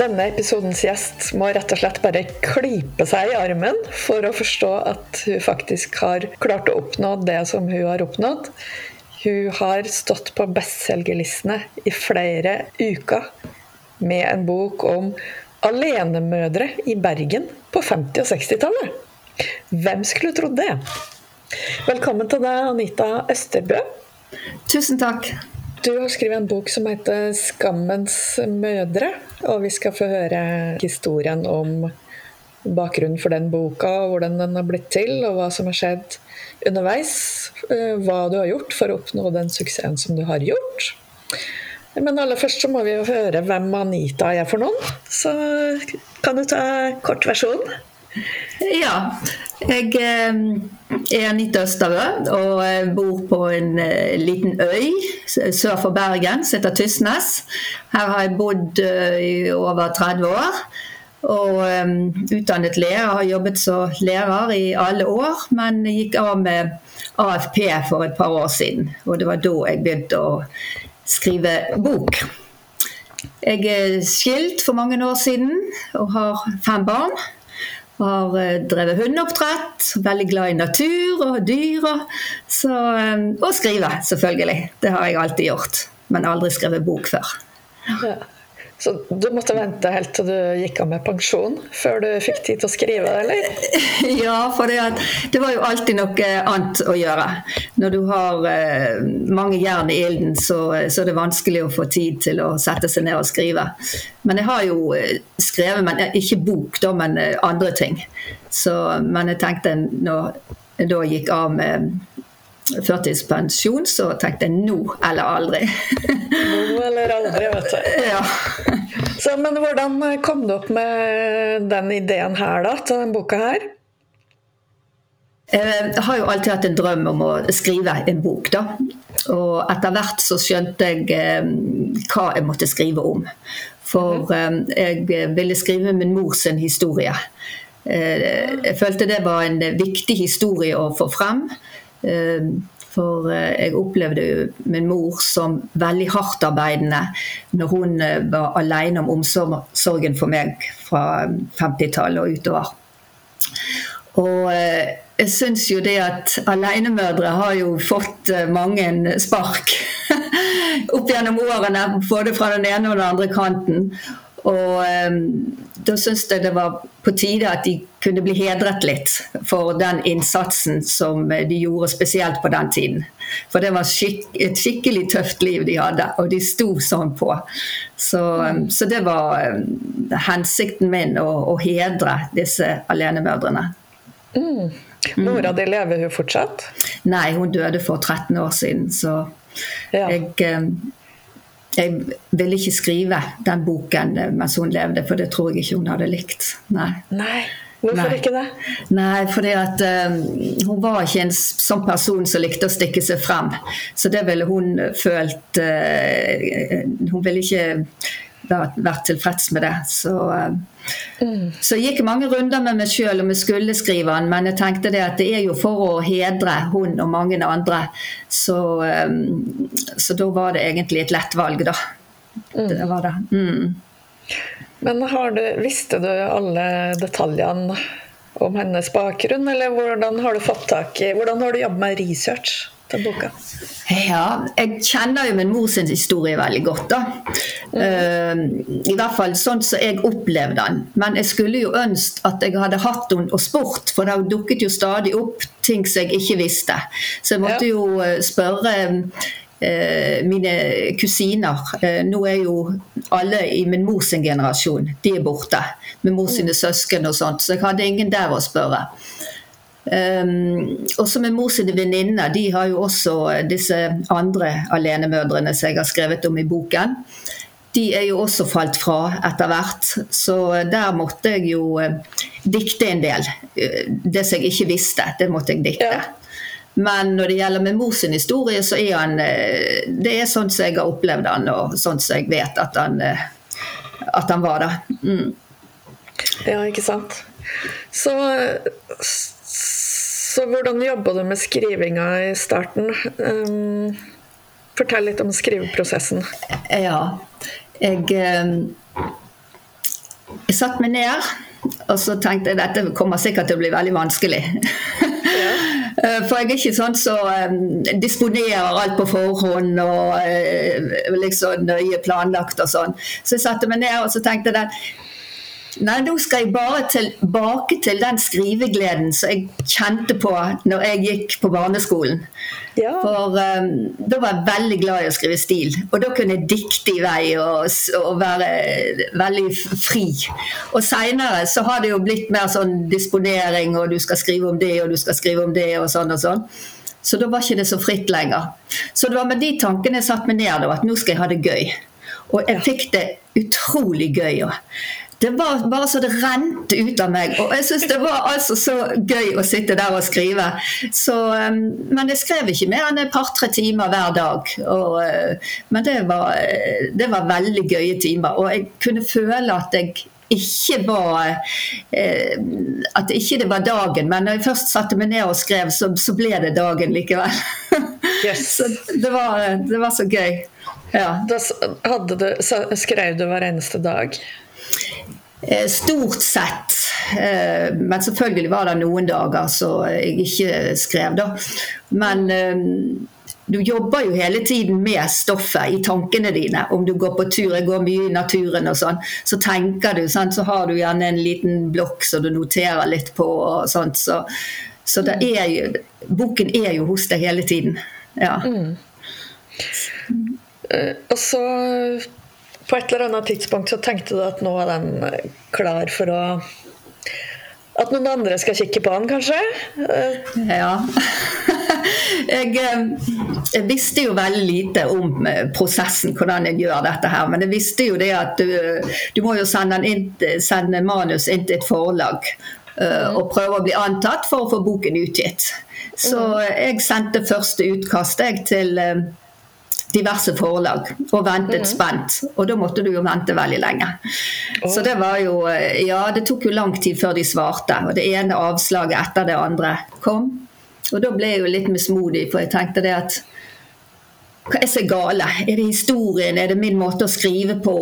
Denne episodens gjest må rett og slett bare klype seg i armen for å forstå at hun faktisk har klart å oppnå det som hun har oppnådd. Hun har stått på bestselgerlistene i flere uker med en bok om alenemødre i Bergen på 50- og 60-tallet. Hvem skulle trodd det? Velkommen til deg, Anita Østerbø. Tusen takk. Du har skrevet en bok som heter 'Skammens mødre'. Og vi skal få høre historien om bakgrunnen for den boka, og hvordan den har blitt til, og hva som har skjedd underveis. Eh, hva du har gjort for å oppnå den suksessen som du har gjort. Men aller først så må vi jo høre hvem Anita er for noen. Så kan du ta kortversjonen? Ja. Jeg eh, er Anita og bor på en eh, liten øy sør for Bergen som heter Tysnes. Her har jeg bodd eh, i over 30 år. Og utdannet lærer, har jobbet som lærer i alle år, men gikk av med AFP for et par år siden. Og det var da jeg begynte å skrive bok. Jeg er skilt for mange år siden og har fem barn. Har eh, drevet hundeoppdrett, veldig glad i natur og dyr. Så, eh, og skrive, selvfølgelig. Det har jeg alltid gjort. Men aldri skrevet bok før. Ja. Så du måtte vente helt til du gikk av med pensjon før du fikk tid til å skrive, eller? Ja, for det, det var jo alltid noe annet å gjøre. Når du har eh, mange jern i ilden, så, så, er det vanskelig å få tid til å sette seg ned og skrive. Men jeg har jo eh, skrevet, men eh, ikke bok, da, men eh, andre ting. Så, men jeg tenkte når jeg da gikk av med førtidspensjon, så tenkte jeg nå eller aldri. nå eller aldri, vet du. Ja. Så, men hvordan kom du opp med den ideen her, da, til denne boka her? Jeg har jo alltid hatt en drøm om å skrive en bok, da. Og etter hvert så skjønte jeg eh, hva jeg måtte skrive om. For mhm. eh, jeg ville skrive min mors historie. Eh, jeg følte det var en viktig historie å få frem. Ehm, for eh, jeg opplevde min mor som veldig hardtarbeidende når hun eh, var alene om omsorgen for meg fra 50-tallet og utover. Og eh, jeg syns jo det at alenemødre har jo fått mange spark opp gjennom årene, både fra den ene og den andre kanten. Og um, da syns jeg det var på tide at de kunne bli hedret litt for den innsatsen som de gjorde, spesielt på den tiden. For det var skik et skikkelig tøft liv de hadde, og de sto sånn på. Så, um, så det var um, hensikten min å, å hedre disse alenemødrene. Mm. Mora di lever hun fortsatt? Nei, hun døde for 13 år siden. Så ja. jeg jeg ville ikke skrive den boken mens hun levde, for det tror jeg ikke hun hadde likt. Nei. Nei. Hvorfor Nei. ikke det? Nei, fordi at uh, Hun var ikke en sånn person som likte å stikke seg frem. Så det ville hun følt uh, Hun ville ikke vært, tilfreds med det. Så, uh, mm. så jeg gikk mange runder med meg sjøl om jeg skulle skrive den, men jeg tenkte det at det er jo for å hedre hun og mange andre. Så, um, så da var det egentlig et lett valg, da. Mm. Det var det. Mm. Men du, visste du alle detaljene om hennes bakgrunn, eller hvordan har du fått tak i Hvordan har du jobbet med research til boka? Ja, jeg kjenner jo min mors historie veldig godt, da. Mm. Uh, I hvert fall sånn som jeg opplevde den. Men jeg skulle jo ønske at jeg hadde hatt henne og spurt, for det dukket jo stadig opp ting som jeg ikke visste. Så jeg måtte ja. jo eh, spørre uh, mine kusiner Uh, Nå er jo alle i min mors generasjon de er borte. Med mors mm. søsken og sånt, så jeg hadde ingen der å spørre. Um, også med mor sine venninner. De har jo også disse andre alenemødrene som jeg har skrevet om i boken. de er jo også falt fra etter hvert. Så der måtte jeg jo eh, dikte en del. Eh, det som jeg ikke visste, det måtte jeg dikte. Ja. Men når det gjelder med mors historie, så er han eh, Det er sånn som jeg har opplevd han, og sånn som jeg vet at han, at han var. da. Mm. Ja, ikke sant. Så, så hvordan jobba du med skrivinga i starten? Um, fortell litt om skriveprosessen. Ja. Jeg, um, jeg satte meg ned, og så tenkte jeg dette kommer sikkert til å bli veldig vanskelig. Ja. Eh, for jeg er ikke sånn som så, um, disponerer alt på forhånd og uh, liksom nøye planlagt og sånn. Så jeg satte meg ned og så tenkte jeg Nei, nå skal jeg bare tilbake til den skrivegleden som jeg kjente på når jeg gikk på barneskolen. Ja. For um, da var jeg veldig glad i å skrive stil. Og da kunne jeg dikte i vei og, og være veldig fri. Og seinere så har det jo blitt mer sånn disponering, og du skal skrive om det, og du skal skrive om det, og sånn og sånn. Så da var ikke det så fritt lenger. Så det var med de tankene jeg satte meg ned da, at nå skal jeg ha det gøy. Og jeg fikk det utrolig gøy. Det var bare så det rente ut av meg. Og jeg syns det var altså så gøy å sitte der og skrive. Så, um, men jeg skrev ikke mer enn et par-tre timer hver dag. Og, uh, men det var, det var veldig gøye timer. Og jeg kunne føle at jeg ikke var eh, At ikke det var dagen, men når jeg først satte meg ned og skrev, så, så ble det dagen likevel. Yes. så det var, det var, så gøy. Ja. Da du, skrev du hver eneste dag? Eh, stort sett. Eh, men selvfølgelig var det noen dager så jeg ikke skrev, da. Men eh, du jobber jo hele tiden med stoffet i tankene dine. Om du går på tur, jeg går mye i naturen og sånn, så tenker du, sant? så har du gjerne en liten blokk som du noterer litt på. og sånt, Så, så er jo, boken er jo hos deg hele tiden. Ja. Mm. Og så på et eller annet tidspunkt så tenkte du at nå er den eh, klar for å At noen andre skal kikke på den, kanskje? Ja. Jeg, eh, jeg, visste jo veldig lite om eh, prosessen, hvordan en gjør dette her. Men jeg visste jo det at du, du må jo sende, inn, sende manus inn til et forlag. Og prøve å bli antatt for å få boken utgitt. Så jeg sendte første utkast til diverse forlag og ventet mm. spent. Og da måtte du jo vente veldig lenge. Så det var jo eh, Ja, det tok jo lang tid før de svarte. Og det ene avslaget etter det andre kom. Og da ble jeg jo litt mismodig, for jeg tenkte det at Hva er så gale? Er det historien? Er det min måte å skrive på?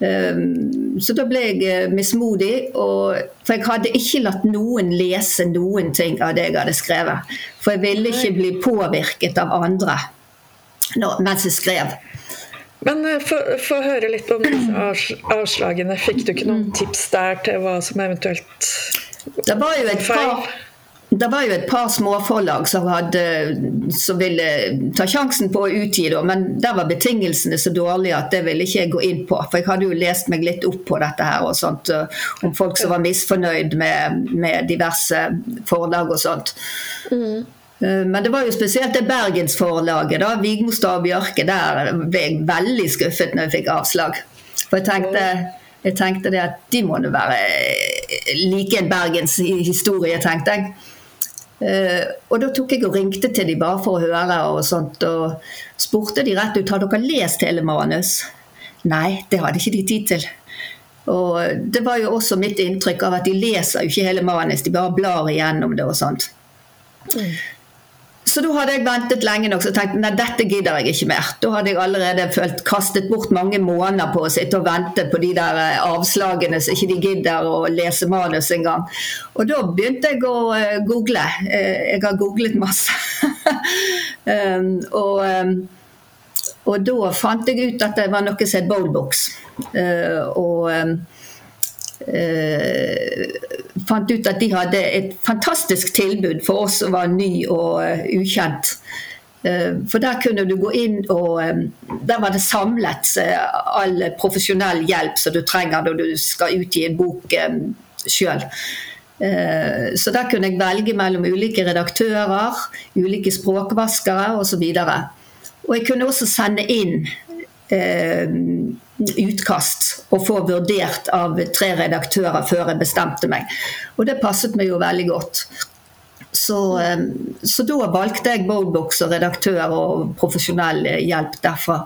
Um, så da ble jeg eh, mismodig, for jeg hadde ikke latt noen lese noen ting av det jeg hadde skrevet. For jeg ville ikke bli påvirket av andre mens jeg skrev. Men eh, få høre litt om avslagene. Fikk du ikke noen tips der til hva som eventuelt det var jo et par, det var jo et par småforlag som, hadde, som ville ta sjansen på å utgi, det, men der var betingelsene så dårlige at det ville ikke jeg gå inn på. For jeg hadde jo lest meg litt opp på dette her og sånt, om folk som var misfornøyd med, med diverse forlag og sånt. Mm. Eh, men det var jo spesielt det bergensforlaget, da, Vigmostad og Bjørke. Der ble jeg veldig skuffet når jeg fikk avslag. For jeg tenkte, jeg tenkte det at de må være eh, like en bergenshistorie, tenkte jeg. Uh, og da tok jeg og ringte til de bare for å høre og sånt, og spurte de rett ut har dere lest hele manus. Nei, det hadde ikke de tid til. Og det var jo også mitt inntrykk av at de leser jo ikke hele manus, de bare blar igjennom det og sånt. Mm. Så da hadde jeg ventet lenge nok og tenkt nei, dette gidder jeg ikke mer. Da hadde jeg allerede følt kastet bort mange måneder på å sitte og vente på de der eh, avslagene så ikke de gidder å lese manus engang. Og da begynte jeg å uh, google. Uh, jeg har googlet masse. um, og, um, og, da fant jeg ut at det var noe som het bowlbox. Uh, og um, fant ut at de hadde et fantastisk tilbud for oss som var ny og uh, ukjent. Uh, for der kunne du gå inn og um, Der var det samlet all profesjonell hjelp som du trenger når du skal utgi en bok sjøl. Så der kunne jeg velge mellom ulike redaktører, ulike språkvaskere osv. Og, så og jeg kunne også sende inn eh, utkast og få vurdert av tre redaktører før jeg bestemte meg. Og det passet meg jo veldig godt. Så, eh, så da valgte jeg Boldbox og redaktør og profesjonell hjelp derfra.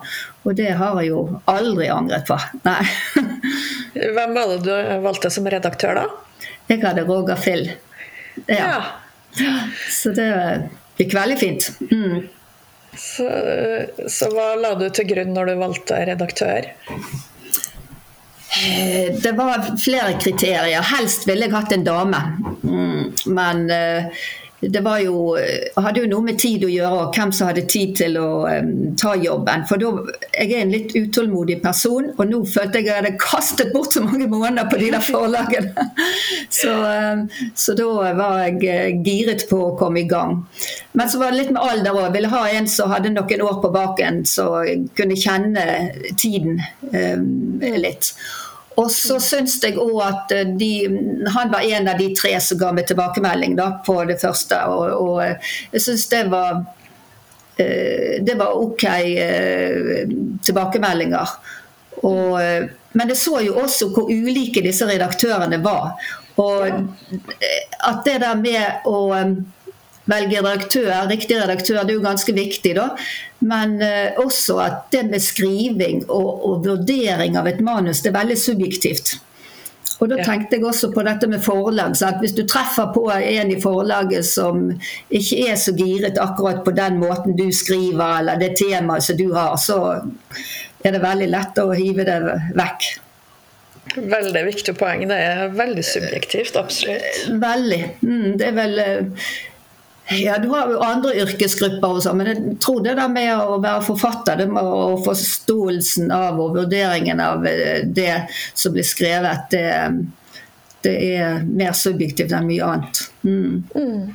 Og det har jeg jo aldri angret på. Nei. Hvem var det du valgte som redaktør, da? Jeg hadde Roger Fill. Ja. ja. Så det gikk veldig fint. Mm. Så, så, hva la du til grunn når du valgte redaktør? Eh, det var flere kriterier. Helst ville jeg hatt en dame. Mm. Men uh, det var jo, eh, hadde jo noe med tid å gjøre, og hvem som hadde tid til å um, ta jobben. For da, Jeg er en litt utålmodig person, og nå følte jeg at jeg hadde kastet bort så mange måneder på de der forlagene. så, um, så, da var jeg uh, giret på å komme i gang. Men så var det litt med alder òg. Ville ha en som hadde noen år på baken, så kunne kjenne tiden um, litt. Og så syns jeg òg at eh, de, han var en av de tre som ga meg tilbakemelding da, på det første. Og, og eh, jeg syns det var eh, det var OK tilbakemeldinger. Og, men det så jo også hvor ulike disse redaktørene var. Og at det der med å velge redaktør, riktig redaktør, det er jo ganske viktig, da. Men eh, også at det med skriving og, og, vurdering av et manus, det er veldig subjektivt. Og da tenkte jeg også på dette med forlag. Så at Hvis du treffer på en i forlaget som ikke er så giret akkurat på den måten du skriver, eller det temaet som du har, så er det veldig lett å hive det vekk. Veldig viktig poeng. Det er veldig subjektivt, absolutt. Veldig. Mm, det er vel eh, ja, du har jo andre yrkesgrupper og sånn, men jeg tror det der med å være forfatter, det med å forståelsen av og vurderingen av eh, det som blir skrevet, det, det er mer subjektivt enn mye annet. Mm. Mm.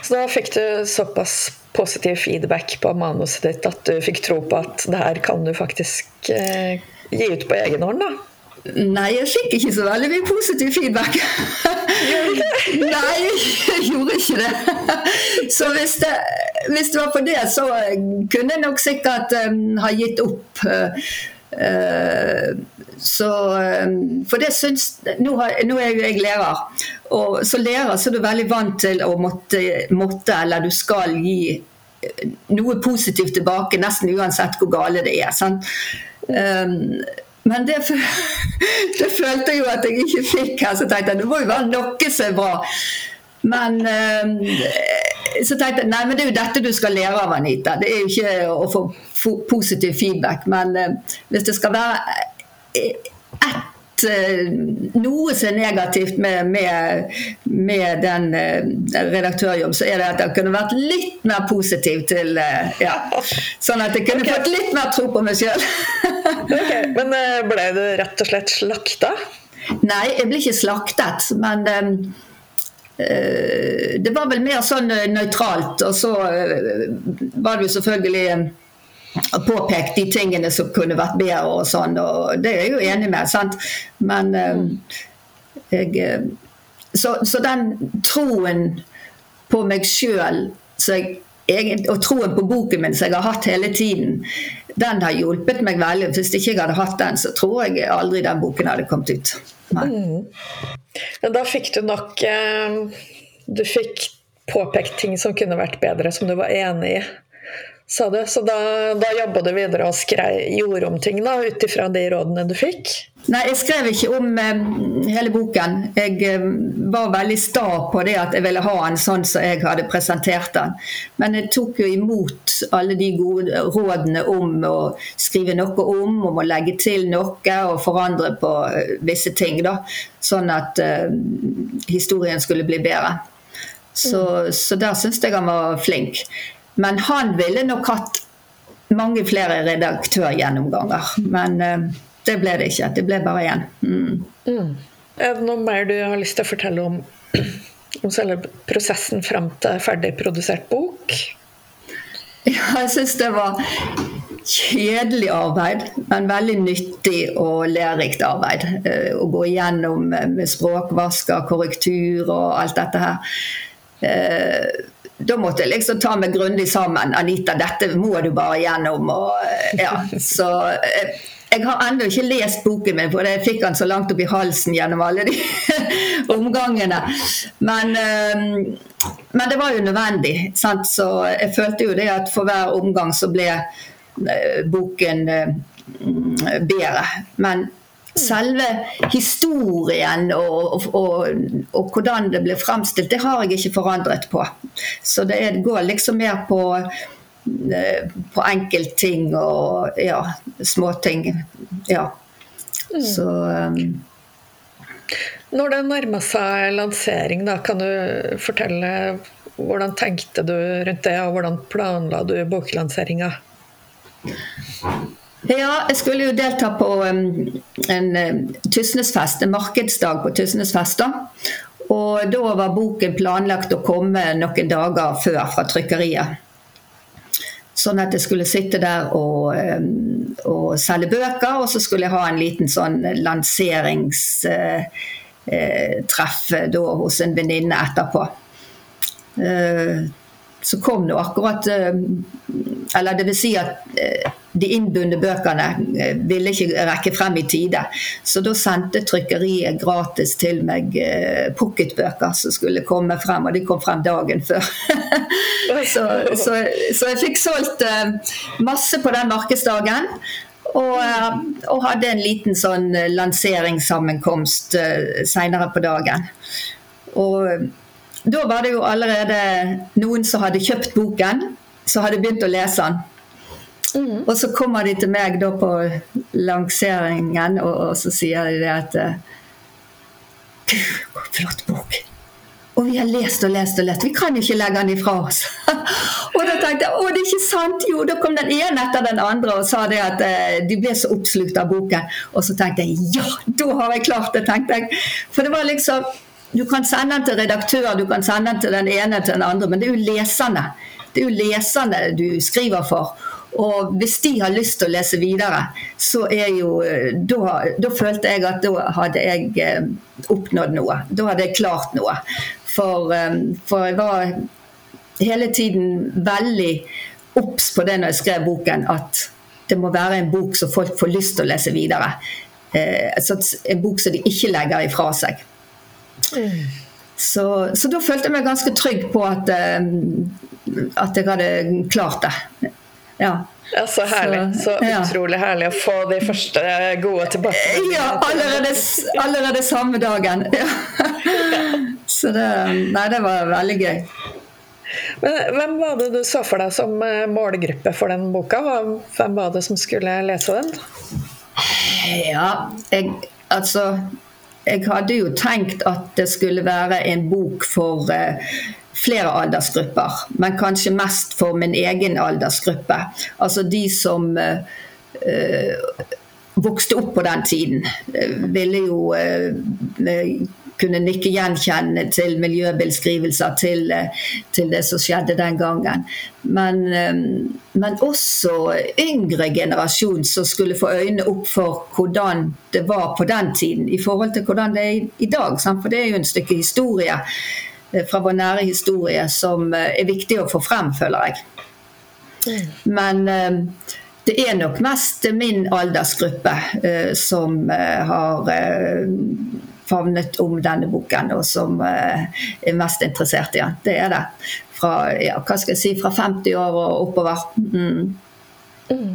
Så da fikk du såpass positiv feedback på manuset ditt at du fikk tro på at det her kan du faktisk eh, gi ut på egen hånd, da? Nei, jeg fikk ikke så veldig mye positiv feedback. Nei, jeg gjorde ikke det. Så hvis det, hvis det var på det, så kunne jeg nok sikkert um, ha gitt opp. Uh, så um, For det syns nå, har, nå, er jeg lærer, og som lærer så er du veldig vant til å måtte, måtte eller du skal gi noe positivt tilbake, nesten uansett hvor gale det er. Sant? Um, men det, det, følte jeg jo at jeg ikke fikk her, så tenkte jeg det må jo være noe som er bra. Men øh, så tenkte jeg nei, men det er jo dette du skal lære av, Anita. Det er jo ikke å få positiv feedback. Men øh, hvis det skal være ett Eh, noe som er negativt med, med, med den uh, redaktørjobb, så er det at jeg kunne vært litt mer positiv til uh, ja. Sånn at jeg kunne okay. fått litt mer tro på meg sjøl. okay. Men uh, ble du rett og slett slakta? Nei, jeg ble ikke slaktet. Men um, det var vel mer sånn nøytralt. Og så var det jo selvfølgelig påpekt de tingene som kunne vært bedre og sånn, og det er jeg jo enig med. sant? Men um, jeg eh, så, så, den troen på meg sjøl og troen på boken min som jeg har hatt hele tiden, den har hjulpet meg veldig. Hvis ikke jeg hadde hatt den, så tror jeg aldri den boken hadde kommet ut. Mm. Men da fikk du nok eh, Du fikk påpekt ting som kunne vært bedre, som du var enig i sa du. Så da, da jobba du videre og skrev, gjorde om ting da, ut ifra de rådene du fikk? Nei, jeg skrev ikke om eh, hele boken. Jeg eh, var veldig sta på det at jeg ville ha den sånn som jeg hadde presentert den. Men jeg tok jo imot alle de gode rådene om å skrive noe om, om å legge til noe og forandre på eh, visse ting. da, Sånn at eh, historien skulle bli bedre. Så, mm. så der syns jeg han var flink. Men han ville nok hatt mange flere redaktørgjennomganger. Men uh, det ble det ikke. Det ble bare én. Mm. Mm. Er det noe mer du har lyst til å fortelle om, om selve prosessen fram til ferdig produsert bok? Ja, jeg syns det var kjedelig arbeid, men veldig nyttig og lærerikt arbeid. Uh, å gå igjennom med språkvasker, korrektur og alt dette her. Da måtte jeg liksom ta meg grundig sammen. Anita, dette må du bare gjennom. Og, ja, så jeg har ennå ikke lest boken min, for jeg fikk den så langt opp i halsen gjennom alle de omgangene. Men, men, det var jo nødvendig. Sant? Så jeg følte jo det at for hver omgang så ble boken bedre. Men selve historien og, og, og, og, hvordan det ble fremstilt, det har jeg ikke forandret på. Så det går liksom mer på, eh, på enkeltting og ja, småting. Ja. Mm. Så um, Når det nærmer seg lansering, da, kan du fortelle hvordan tenkte du rundt det, og hvordan planla du boklanseringa? Ja, jeg skulle jo delta på um, en um, Tysnesfest, en markedsdag på Tysnesfest. Og da var boken planlagt å komme noen dager før fra trykkeriet. Sånn at jeg skulle sitte der og, um, og selge bøker, og så skulle jeg ha en liten sånn lanseringstreff uh, uh, hos en venninne etterpå. Uh, så kom nå akkurat Eller det vil si at de innbundne bøkene eh, ville ikke rekke frem i tide. Så da sendte trykkeriet gratis til meg pocketbøker som skulle komme frem, og de kom frem dagen før. så, så, så, jeg fikk solgt masse på den markedsdagen. Og, og hadde en liten sånn lanseringssammenkomst seinere på dagen. Og da var det jo allerede noen som hadde kjøpt boken, som hadde begynt å lese den. Mm. Og så kommer de til meg da på lanseringen, og, og så sier de det at Gud, flott bok! Og vi har lest og lest og lest. Vi kan jo ikke legge den ifra oss. og da tenkte jeg å, det er ikke sant! Jo, da kom den ene etter den andre og sa det at eh, de ble så oppslukt av boken. Og så tenkte jeg ja, da har jeg klart det, tenkte jeg. For det var liksom du kan sende den til redaktør, du kan sende den til den ene til den andre, men det er jo leserne. Det er jo leserne du skriver for. Og hvis de har lyst til å lese videre, så er jo Da, da følte jeg at da hadde jeg eh, oppnådd noe. Da hadde jeg klart noe. For, eh, for jeg var hele tiden veldig obs på det når jeg skrev boken, at det må være en bok som folk får lyst til å lese videre. Eh, en bok som de ikke legger ifra seg. Så, så, da følte jeg meg ganske trygg på at, at jeg hadde klart det. Ja. Ja, Så herlig. Så, ja. utrolig herlig å få de første gode tilbakemeldingene. Ja, allerede, allerede samme dagen. Ja. Så det, nei, det var veldig gøy. Men Hvem var det du så for deg som eh, målgruppe for den boka? Hvem var det som skulle lese den? Ja, jeg, altså jeg hadde jo tenkt at det skulle være en bok for eh, flere aldersgrupper, men kanskje mest for min egen aldersgruppe. Altså de som eh vokste opp på den tiden, eh, ville jo eh, kunne nikke gjenkjennende til miljøbeskrivelser til, til, det som skjedde den gangen. Men, men, også yngre generasjon som skulle få øynene opp for hvordan det var på den tiden i forhold til hvordan det er i dag. For det er jo en stykke historie fra vår nære historie som er viktig å få frem, føler jeg. Mm. Men det er nok mest min aldersgruppe som har favnet om denne boken, og som eh, er mest interessert i den. Det er det. Fra, ja, hva skal jeg si, fra 50 år og oppover. Mm. Mm.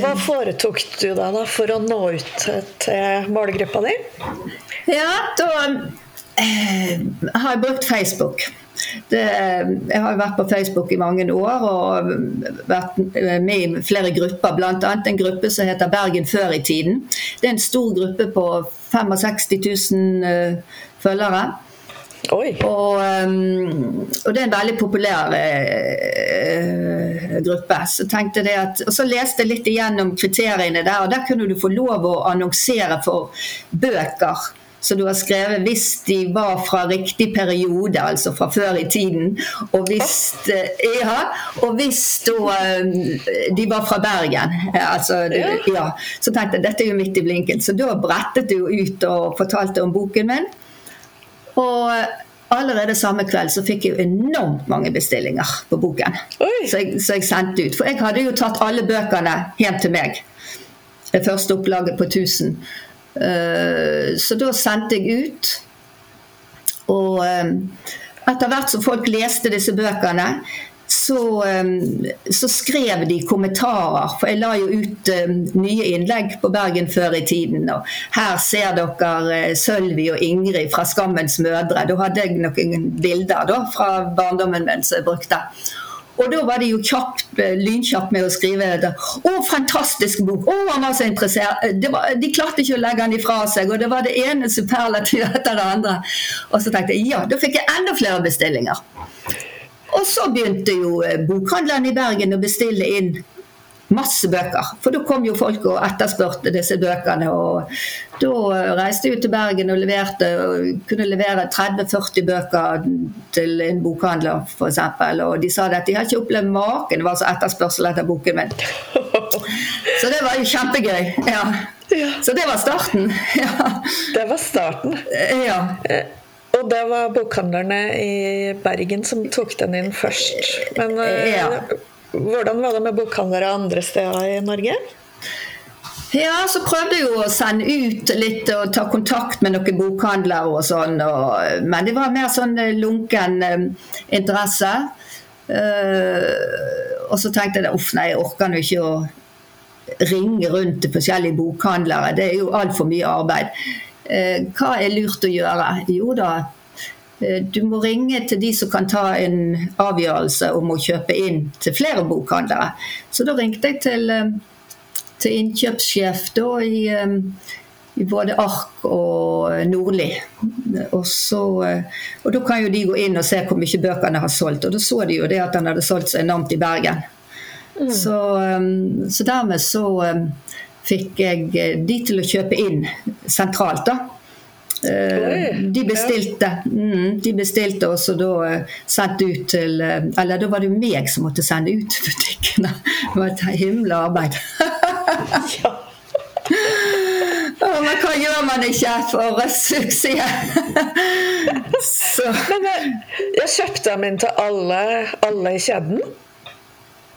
Hva foretok du da, da for å nå ut til målgruppa di? Ja, da eh, har jeg brukt Facebook. Det, jeg har vært på Facebook i mange år og vært med i flere grupper, bl.a. en gruppe som heter Bergen før i tiden. Det er en stor gruppe på 65 000 uh, følgere. Og, um, og, det er en veldig populær uh, gruppe. Så at, og så leste jeg litt igjennom kriteriene der, og der kunne du få lov å annonsere for bøker som du har skrevet hvis de var fra riktig periode, altså fra før i tiden. Og hvis, eh, ja, og hvis eh, de var fra Bergen. Altså, ja. Så tenkte jeg dette er jo midt i blinken. Så da brettet du ut og fortalte om boken min. Og allerede samme kveld så fikk jeg jo enormt mange bestillinger på boken. Så jeg, så jeg, sendte ut. For jeg hadde jo tatt alle bøkene hjem til meg. Det første opplaget på 1000. Uh, så da sendte jeg ut. Og um, etter hvert som folk leste disse bøkene, så, ehm, så, skrev de kommentarer. For jeg la jo ut nye innlegg på Bergen før i tiden. Og her ser dere Sølvi og Ingrid fra 'Skammens mødre'. Da hadde jeg noen bilder da, fra barndommen min som jeg brukte. Og da var de jo kjapt, eh, lynkjapt med å skrive det. 'Å, fantastisk bok!' Å, han var så interessert. Var, de klarte ikke å legge den ifra seg, og det var det ene superlativet etter det andre. Og så tenkte jeg ja, da fikk jeg enda flere bestillinger. Og så begynte jo bokhandlerne bokhandleren i Bergen å bestille inn masse bøker. For da kom jo folk og etterspurte disse bøkene. Og da reiste jeg til Bergen og leverte og kunne levere 30-40 bøker til en bokhandler f.eks. Og de sa at de har ikke opplevd maken det var så etterspørsel etter boken min. Så det var jo kjempegøy. Ja. Så det var starten. Ja. Det var starten. Ja. Eh, og det var bokhandlerne i Bergen som tok den inn først. Men eh, ja. Hvordan var det med bokhandlere andre steder i Norge? Ja, så prøvde jeg jo å sende ut litt og ta kontakt med noen bokhandlere og sånn. Og, men det var mer sånn eh, lunken um, interesse. Uh, og så tenkte jeg uff, nei, jeg orker nå ikke å ringe rundt til forskjellige bokhandlere. Det er jo altfor mye arbeid. Uh, hva er lurt å gjøre? Jo da, eh, du må ringe til de som kan ta en avgjørelse om å kjøpe inn til flere bokhandlere. Så da ringte jeg til, eh, til innkjøpssjef da i, i, både Ark og Nordli. Og, så, og da kan jo de gå inn og se hvor mye bøkene har solgt. Og da så de jo det at han hadde solgt så enormt i Bergen. Mm. Så, så dermed så fikk jeg eh, de til å kjøpe inn sentralt. da. Eh, de bestilte, mm, de bestilte og så da eh, sendt ut til Eller da var det jo meg som måtte sende ut til butikkene. Det var et himla arbeid. ja. Oh, men hva gjør man ikke for suksess? Men jeg, jeg kjøpte dem inn til alle, alle i kjeden.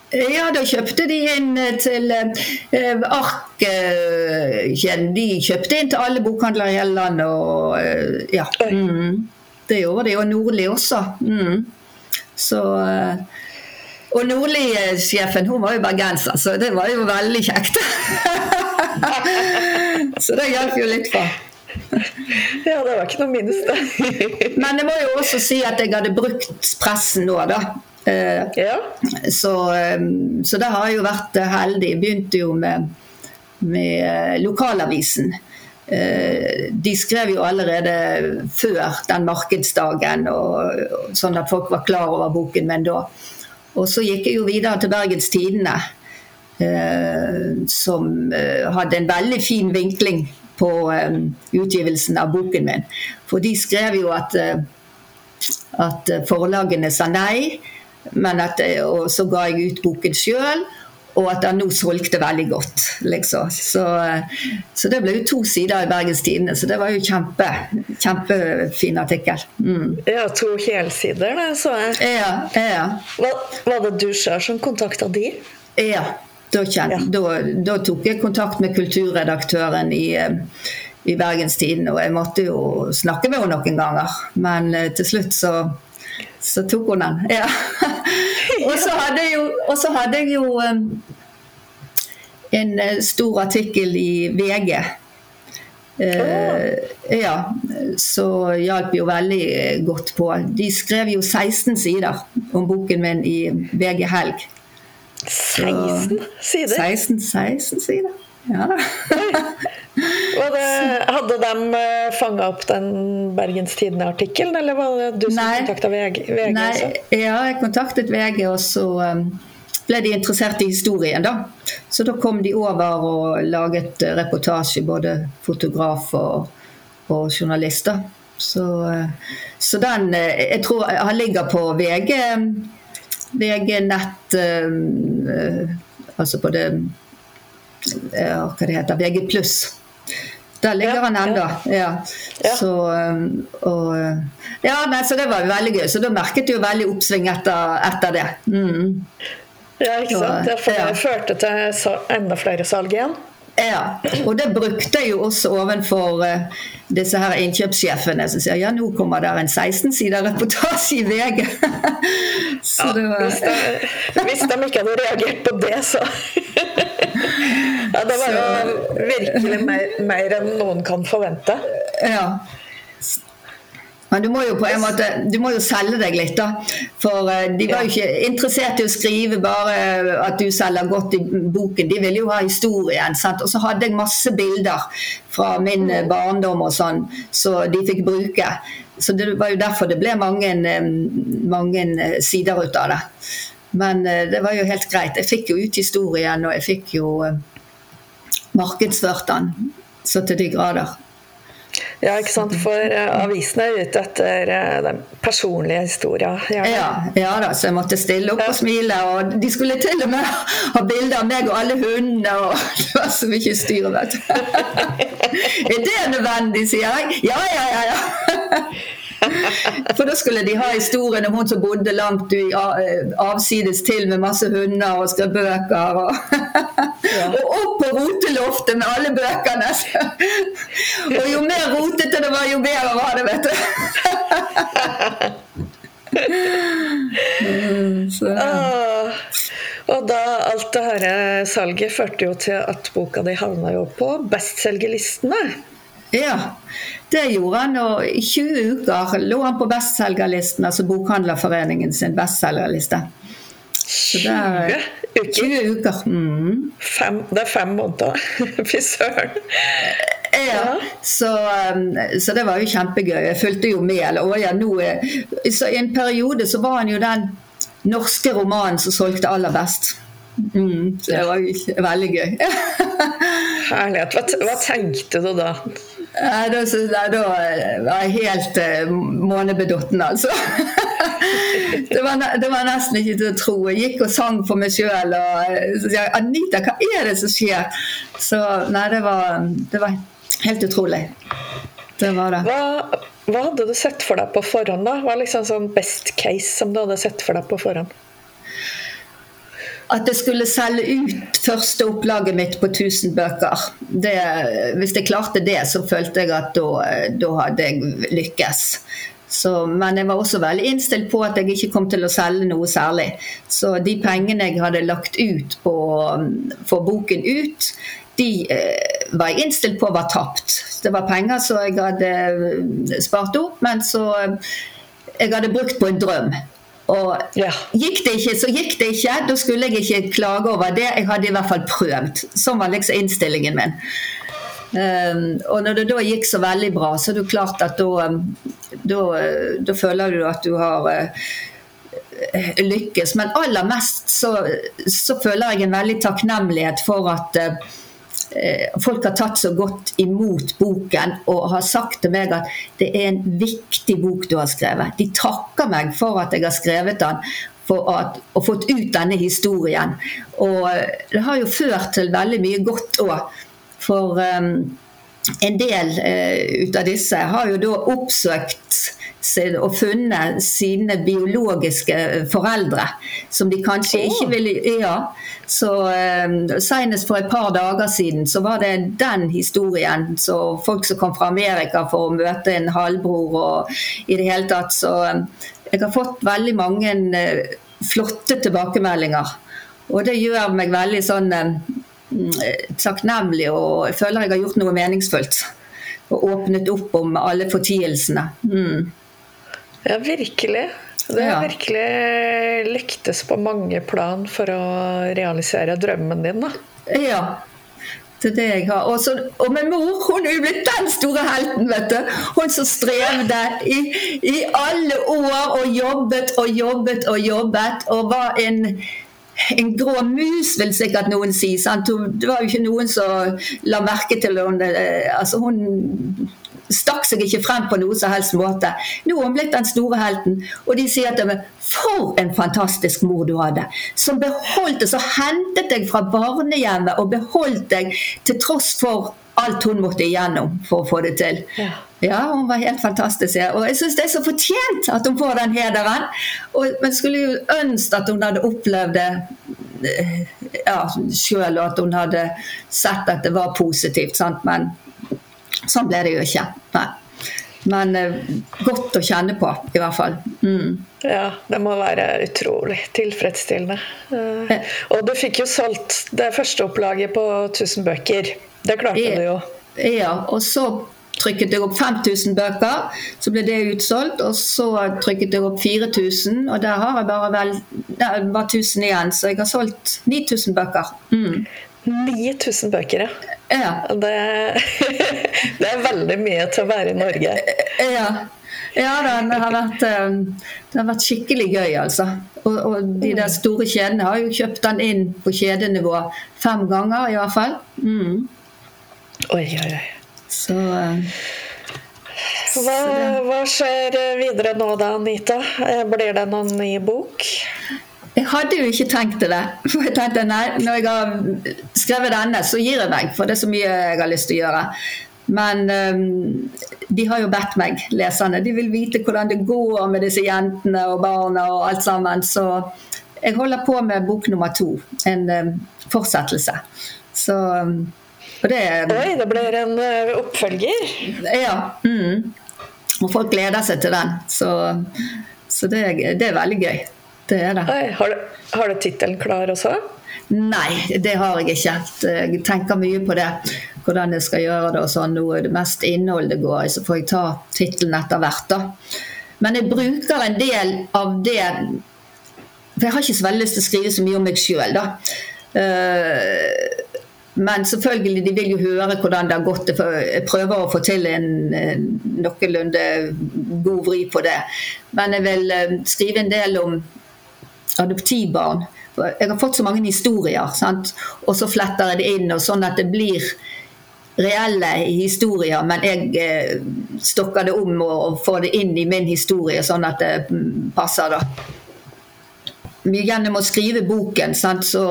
Ja, da kjøpte de inn eh, til eh, Ark eh, De kjøpte inn til alle bokhandlere i hele landet. Og, eh, ja. Mm, det gjorde de, og Nordli også. Mm. Så Og Nordli-sjefen hun var jo bergenser, så det var jo veldig kjekt. så det hjalp jo litt for. Ja, det var ikke noe minste. Men jeg må jo også si at jeg hadde brukt pressen nå, da. Eh, ja. Så, ehm, så det har jeg jo vært heldig. Begynte jo med, med eh, lokalavisen. Eh, de skrev jo allerede før den markedsdagen, og, sånn at folk var klar over boken min da. Og så gikk jeg jo videre til Bergens Tidende, som hadde en veldig fin vinkling på utgivelsen av boken min. For de skrev jo at, at forlagene sa nei men at, og så ga jeg ut boken sjøl. Og at den nå solgte veldig godt. Liksom. Så, så, det ble jo to sider i Bergens Tidende, så det var jo kjempe, kjempefin artikkel. Mm. Ja, to helsider, det så jeg. Ja, ja. Var, var det du sjøl som kontakta de? Ja. Da, kjent, ja. Da, da, tok jeg kontakt med kulturredaktøren i, i Bergens Tidende, og jeg måtte jo snakke med henne noen ganger. Men eh, til slutt så så tok hun den. Ja. og, så jo, så hadde jeg jo um, en uh, stor artikkel i VG. Uh, ja, så hjalp jo veldig godt på. De skrev jo 16 sider om boken min i VG Helg. 16 sider? 16, 16 sider. Ja da. det, hadde de eh, fanga opp den Bergens Tidende-artikkelen, eller var det du som kontakta VG? VG Nei, ja, jeg kontaktet VG, og så um, ble de interessert i historien, da. Så da kom de over og laget eh, reportasje, både fotograf og, og journalister. Så, så, den Jeg tror han ligger på VG, VG nett Altså på det hva det heter, VG pluss. Der ligger han ennå. Ja. Så, um, og, ja, nei, så det var veldig gøy. Så da merket du jo veldig oppsving etter, etter det. Mm. Ja, ikke sant? Det førte til enda flere salg igjen. Ja, og det brukte jeg jo også ovenfor eh, disse her innkjøpssjefene som sier ja, nå kommer der en 16 sider reportasje i VG. så det var, Hvis de, hvis de ikke hadde reagert på det, så Ja, det var jo virkelig mer, mer enn noen kan forvente. ja. Men du må jo på en måte Du må jo selge deg litt, da. For eh, de var jo ikke interessert i å skrive bare at du selger godt i boken. De ville jo ha historien. Sant? Og så hadde jeg masse bilder fra min eh, barndom og sånn, så de fikk bruke. Så det var jo derfor det ble mange, eh, mange eh, sider ut av det. Men eh, det var jo helt greit. Jeg fikk jo ut historien, og jeg fikk jo eh, markedsført den så til de grader. Ja, ikke sant? For avisene er ute etter eh, den personlige historien. Ja. Ja, ja da, så jeg måtte stille opp og smile. Og de skulle til og med ha bilder av meg og alle hundene, og det var så mye styr, vet du. Er det nødvendig, sier jeg. Ja, ja, ja. ja. For da skulle de ha historien om hun som bodde langt i avsides til med masse hunder og skrev bøker. Og, og opp på roteloftet med alle bøkene. Og jo mer rotete det var, jo bedre var det, vet du. Ah, og da alt det her eh, salget førte jo til at boka di havna jo på bestselgerlistene. Ja, det gjorde han. Og i 20 uker lå han på bestselgerlisten, altså Bokhandlerforeningen sin bestselgerliste. Så 20 der- uker. 20 uker. Mm. Fem, det er fem måneder. Fy søren. Ja, så, um, så det var jo kjempegøy. Jeg fulgte jo med. Eller, ja, nå, er- så I en periode så var han jo den norske romanen som solgte aller best. Mm, så det var jo veldig gøy. Herlighet. Hva, hva tenkte du da? Da, da var jeg helt uh, månebedotten, altså. det, var, det var nesten ikke til å tro. Jeg gikk og sang for meg sjøl. Og sa sier jeg, Anita, hva er det som skjer? Så nei, det var, det var helt utrolig. Det var det. Hva, hva hadde du sett for deg på forhånd? da? Hva er liksom sånn best case som du hadde sett for deg på forhånd? At jeg skulle selge ut første opplaget mitt på 1000 bøker. Det, hvis jeg klarte det, så følte jeg at da, da hadde jeg lykkes. Så, men jeg var også veldig innstilt på at jeg ikke kom til å selge noe særlig. Så de pengene jeg hadde lagt ut på få boken ut, de eh, var jeg innstilt på var tapt. Det var penger som jeg hadde eh, spart opp, men så eh, jeg hadde brukt på en drøm. Og Ja. gikk det ikke, så gikk det ikke. Da skulle jeg ikke klage over det. Jeg hadde i hvert fall prøvd. Sånn var liksom innstillingen min. Um, og når det da gikk så veldig bra, så er det klart at da, da, da føler du at du har uh, lykkes. Men aller mest så, så føler jeg en veldig takknemlighet for at eh, folk har tatt så godt imot boken og har sagt til meg at det er en viktig bok du har skrevet. De takker meg for at jeg har skrevet den at, og fått ut denne historien. Og det har jo ført til veldig mye godt òg. For um, en del uh, ut av disse har jo da oppsøkt og funnet sine biologiske foreldre, som de kanskje ikke ville Ja. Så um, Senest for et par dager siden så var det den historien. Så folk som kom fra Amerika for å møte en halvbror og i det hele tatt. Så um, jeg har fått veldig mange uh, flotte tilbakemeldinger. Og det gjør meg veldig sånn um, takknemlig, og jeg føler jeg har gjort noe meningsfullt. Og åpnet opp om alle fortielsene. Mm. Ja, virkelig. Det Ja. har virkelig lyktes på mange plan for å realisere drømmen din. da. Ja. Det er det jeg har. Og, så, og min mor, hun er blitt den store helten, vet du. Hun som strevde i, i alle år og jobbet og jobbet og jobbet, og var en en grå mus, vil sikkert noen si. Sant? Det var jo ikke noen som la merke til henne. Altså, hun stakk seg ikke frem på noe som helst måte. Nå er hun blitt den store helten, og de sier til meg For en fantastisk mor du hadde! Som beholdt deg, Så hentet deg fra barnehjemmet og beholdt deg til tross for alt hun måtte igjennom for å få det til. Ja. Ja, hun var helt fantastisk. ja. Og jeg syns det er så fortjent at hun får den hederen. Og, man skulle jo ønske at hun hadde opplevd det eh, ja, sjøl, og at hun hadde sett at det var positivt. Sant? Men sånn ble det jo ikke. Nei. Men eh, godt å kjenne på, i hvert fall. Mm. Ja, det må være utrolig tilfredsstillende. Eh, og du fikk jo solgt det første opplaget på 1000 bøker. Det klarte du jo. Ja, og så trykket jeg opp 5000 bøker, så ble det utsolgt. Og så trykket jeg opp 4000, og der har jeg bare vel Det var 1000 igjen, så jeg har solgt 9000 bøker. Mm. 9000 bøker, ja. Ja. Det, det er veldig mye til å være i Norge. Ja. Ja det har, vært, eh, det har vært skikkelig gøy, altså. Og, og de der store kjedene har jo kjøpt den inn på kjedenivå fem ganger, i hvert fall. Mm. Oi, oi, oi. Så eh, Hva, hva skjer videre nå da, Anita? Eh, Blir det noen ny bok? Jeg hadde jo ikke tenkt til det. For jeg tenkte nei, når jeg har skrevet denne, så gir jeg meg. For det er så mye jeg har lyst til å gjøre. Men um, de har jo bedt meg, leserne. De vil vite hvordan det går med disse jentene og barna og alt sammen. Så jeg holder på med bok nummer to. En um, fortsettelse. Så um, Og det Oi, det blir en uh, oppfølger? Ja. Mm. Og folk gleder seg til den. Så, så det, det er veldig gøy. Det er det. Oi, har du, har du tittelen klar også? Nei, det har jeg ikke. Jeg tenker mye på det. Hvordan jeg skal gjøre det og sånn. Nå er det mest innhold det går i, så får jeg ta tittelen etter hvert, da. Men jeg bruker en del av det For jeg har ikke så veldig lyst til å skrive så mye om meg sjøl, da. Eh, men selvfølgelig, de vil jo høre hvordan det har gått. Jeg prøver å få til en noenlunde god vri på det. Men jeg vil eh, skrive en del om adoptivbarn. Jeg har fått så mange historier, sant? og så fletter jeg det inn, og sånn at det blir reelle historier, men jeg eh, stokker det om og får det inn i min historie, sånn at det mm, passer. da. Gjennom å skrive boken sant, så,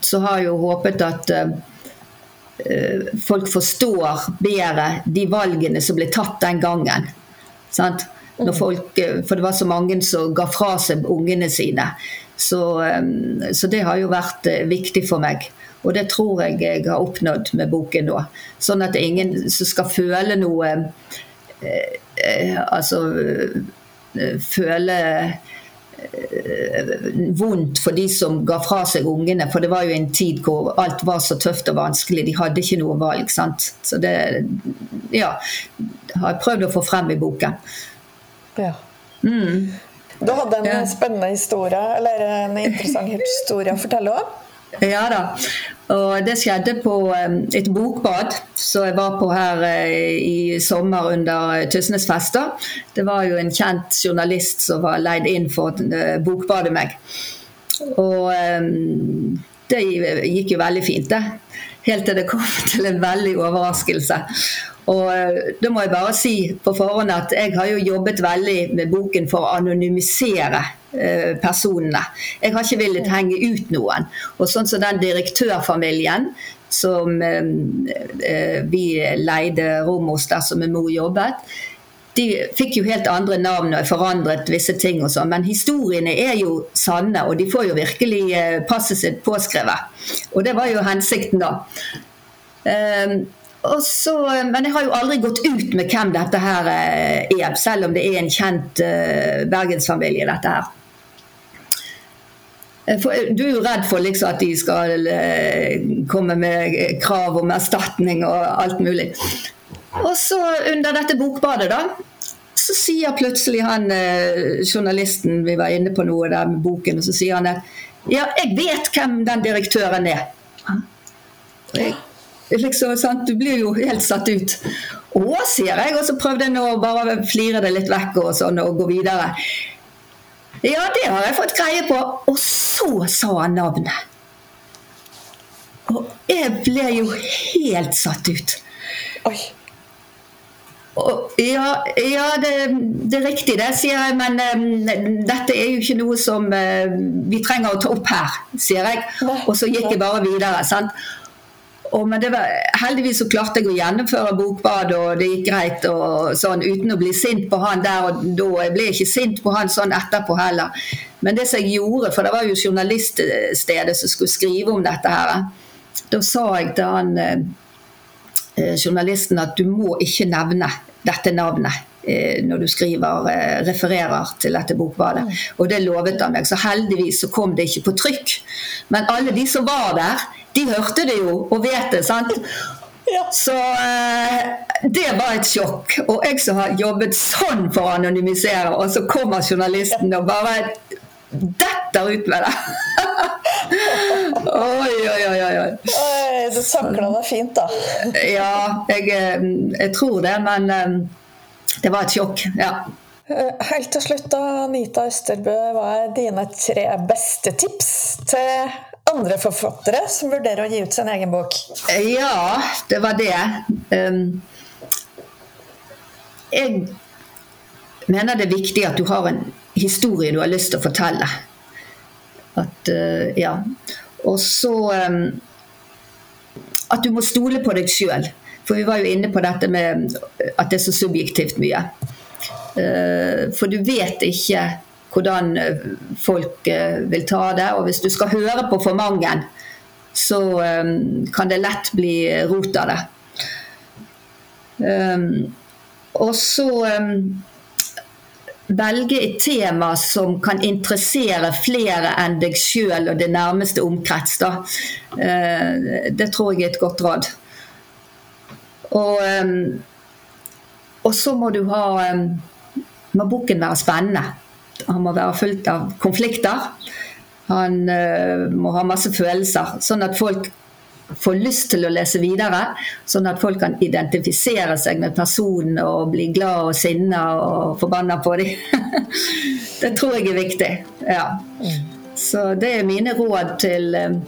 så har jeg jo håpet at eh, folk forstår bedre de valgene som ble tatt den gangen. Sant? Når folk, eh, for det var så mange som ga fra seg ungene sine. Så, eh, så det har jo vært eh, viktig for meg. Og det tror jeg jeg har oppnådd med boken nå. Sånn at det er ingen som skal føle noe eh, Altså føle vondt for de som ga fra seg ungene. For det var jo en tid hvor alt var så tøft og vanskelig. De hadde ikke noe valg. sant? Så det ja, har jeg prøvd å få frem i boken. Ja. Mm. Du hadde en Ja. spennende historie, eller en interessant historie å fortelle òg? Ja da. Og det skjedde på eh, et bokbad som jeg var på her eh, i sommer under Tysnesfesta. Det var jo en kjent journalist som var leid inn for å eh, bokbade meg. Og eh, det gikk jo veldig fint, det. Helt til det kom til en veldig overraskelse. Og eh, da må jeg bare si på forhånd at jeg har jo jobbet veldig med boken for å anonymisere eh, personene. Jeg har ikke villet henge ut noen. Og sånn som den direktørfamilien som eh, vi leide rom hos der som min mor jobbet, de fikk jo helt andre navn og forandret visse ting og sånn, men historiene er jo sanne, og de får jo virkelig passet sitt påskrevet. Og det var jo hensikten, da. Så, men jeg har jo aldri gått ut med hvem dette her eh, er, selv om det er en kjent uh, bergensfamilie, dette her. Eh, For, du er jo redd for liksom at de skal eh, komme med krav om erstatning og alt mulig. Og så under dette bokbadet, da, så sier plutselig han eh, journalisten vi var inne på noe der med boken, og så sier han at ja, jeg vet hvem den direktøren er. Og jeg, liksom? Du blir jo helt satt ut. Å, sier jeg, og så prøvde jeg å bare flire det litt vekk og sånn, og gå videre. Ja, det har jeg fått greie på. Og så sa han navnet. Og jeg ble jo helt satt ut. Oi. Og, ja, ja det, det er riktig det, sier jeg, men um, dette er jo ikke noe som uh, vi trenger å ta opp her, sier jeg. Og så gikk jeg bare videre. sant? Og, men var, heldigvis så klarte jeg å gjennomføre bokbadet, og det gikk greit og sånn, uten å bli sint på han der og da. Jeg ble ikke sint på han sånn etterpå heller. Men det som jeg gjorde, for det var jo journaliststedet som skulle skrive om dette her, da sa jeg til han eh, journalisten at du må ikke nevne dette navnet Eh, når du skriver, eh, refererer til dette bokbadet. Og det lovet han meg. Så heldigvis så kom det ikke på trykk. Men alle de som var der, de hørte det jo og vet det. sant? Ja. Så eh, det var et sjokk. Og jeg som har jobbet sånn for å anonymisere, og så kommer journalisten og bare detter ut med det. oi, oi, oi. oi. oi du takla det fint, da. ja, jeg, jeg, tror det. Men det var et sjokk, ja. Eh, helt til slutt, da, Anita Østerbø, hva er dine tre beste tips til andre forfattere som vurderer å gi ut sin egen bok? Ja, det var det. Um, jeg mener det er viktig at du har en historie du har lyst til å fortelle. At, uh, ja. Og så um, at du må stole på deg sjøl. For vi var jo inne på dette med at det er så subjektivt mye. Uh, for du vet ikke hvordan eh, folk eh, vil ta det. Og hvis du skal høre på for mange, så kan det lett bli rot av det. Og så velge et tema som kan interessere flere enn deg sjøl og det nærmeste omkrets. Da. Det tror jeg er et godt råd. Og, og så må du ha Må boken være spennende. Han må være fullt av konflikter. Han uh, må ha masse følelser, sånn at folk får lyst til å lese videre. Sånn at folk kan identifisere seg med personen og bli glad og sinna og forbanna på dem. det tror jeg er viktig. Ja. Så det er mine råd til, um,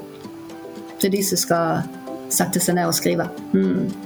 til de som skal sette seg ned og skrive. Mm.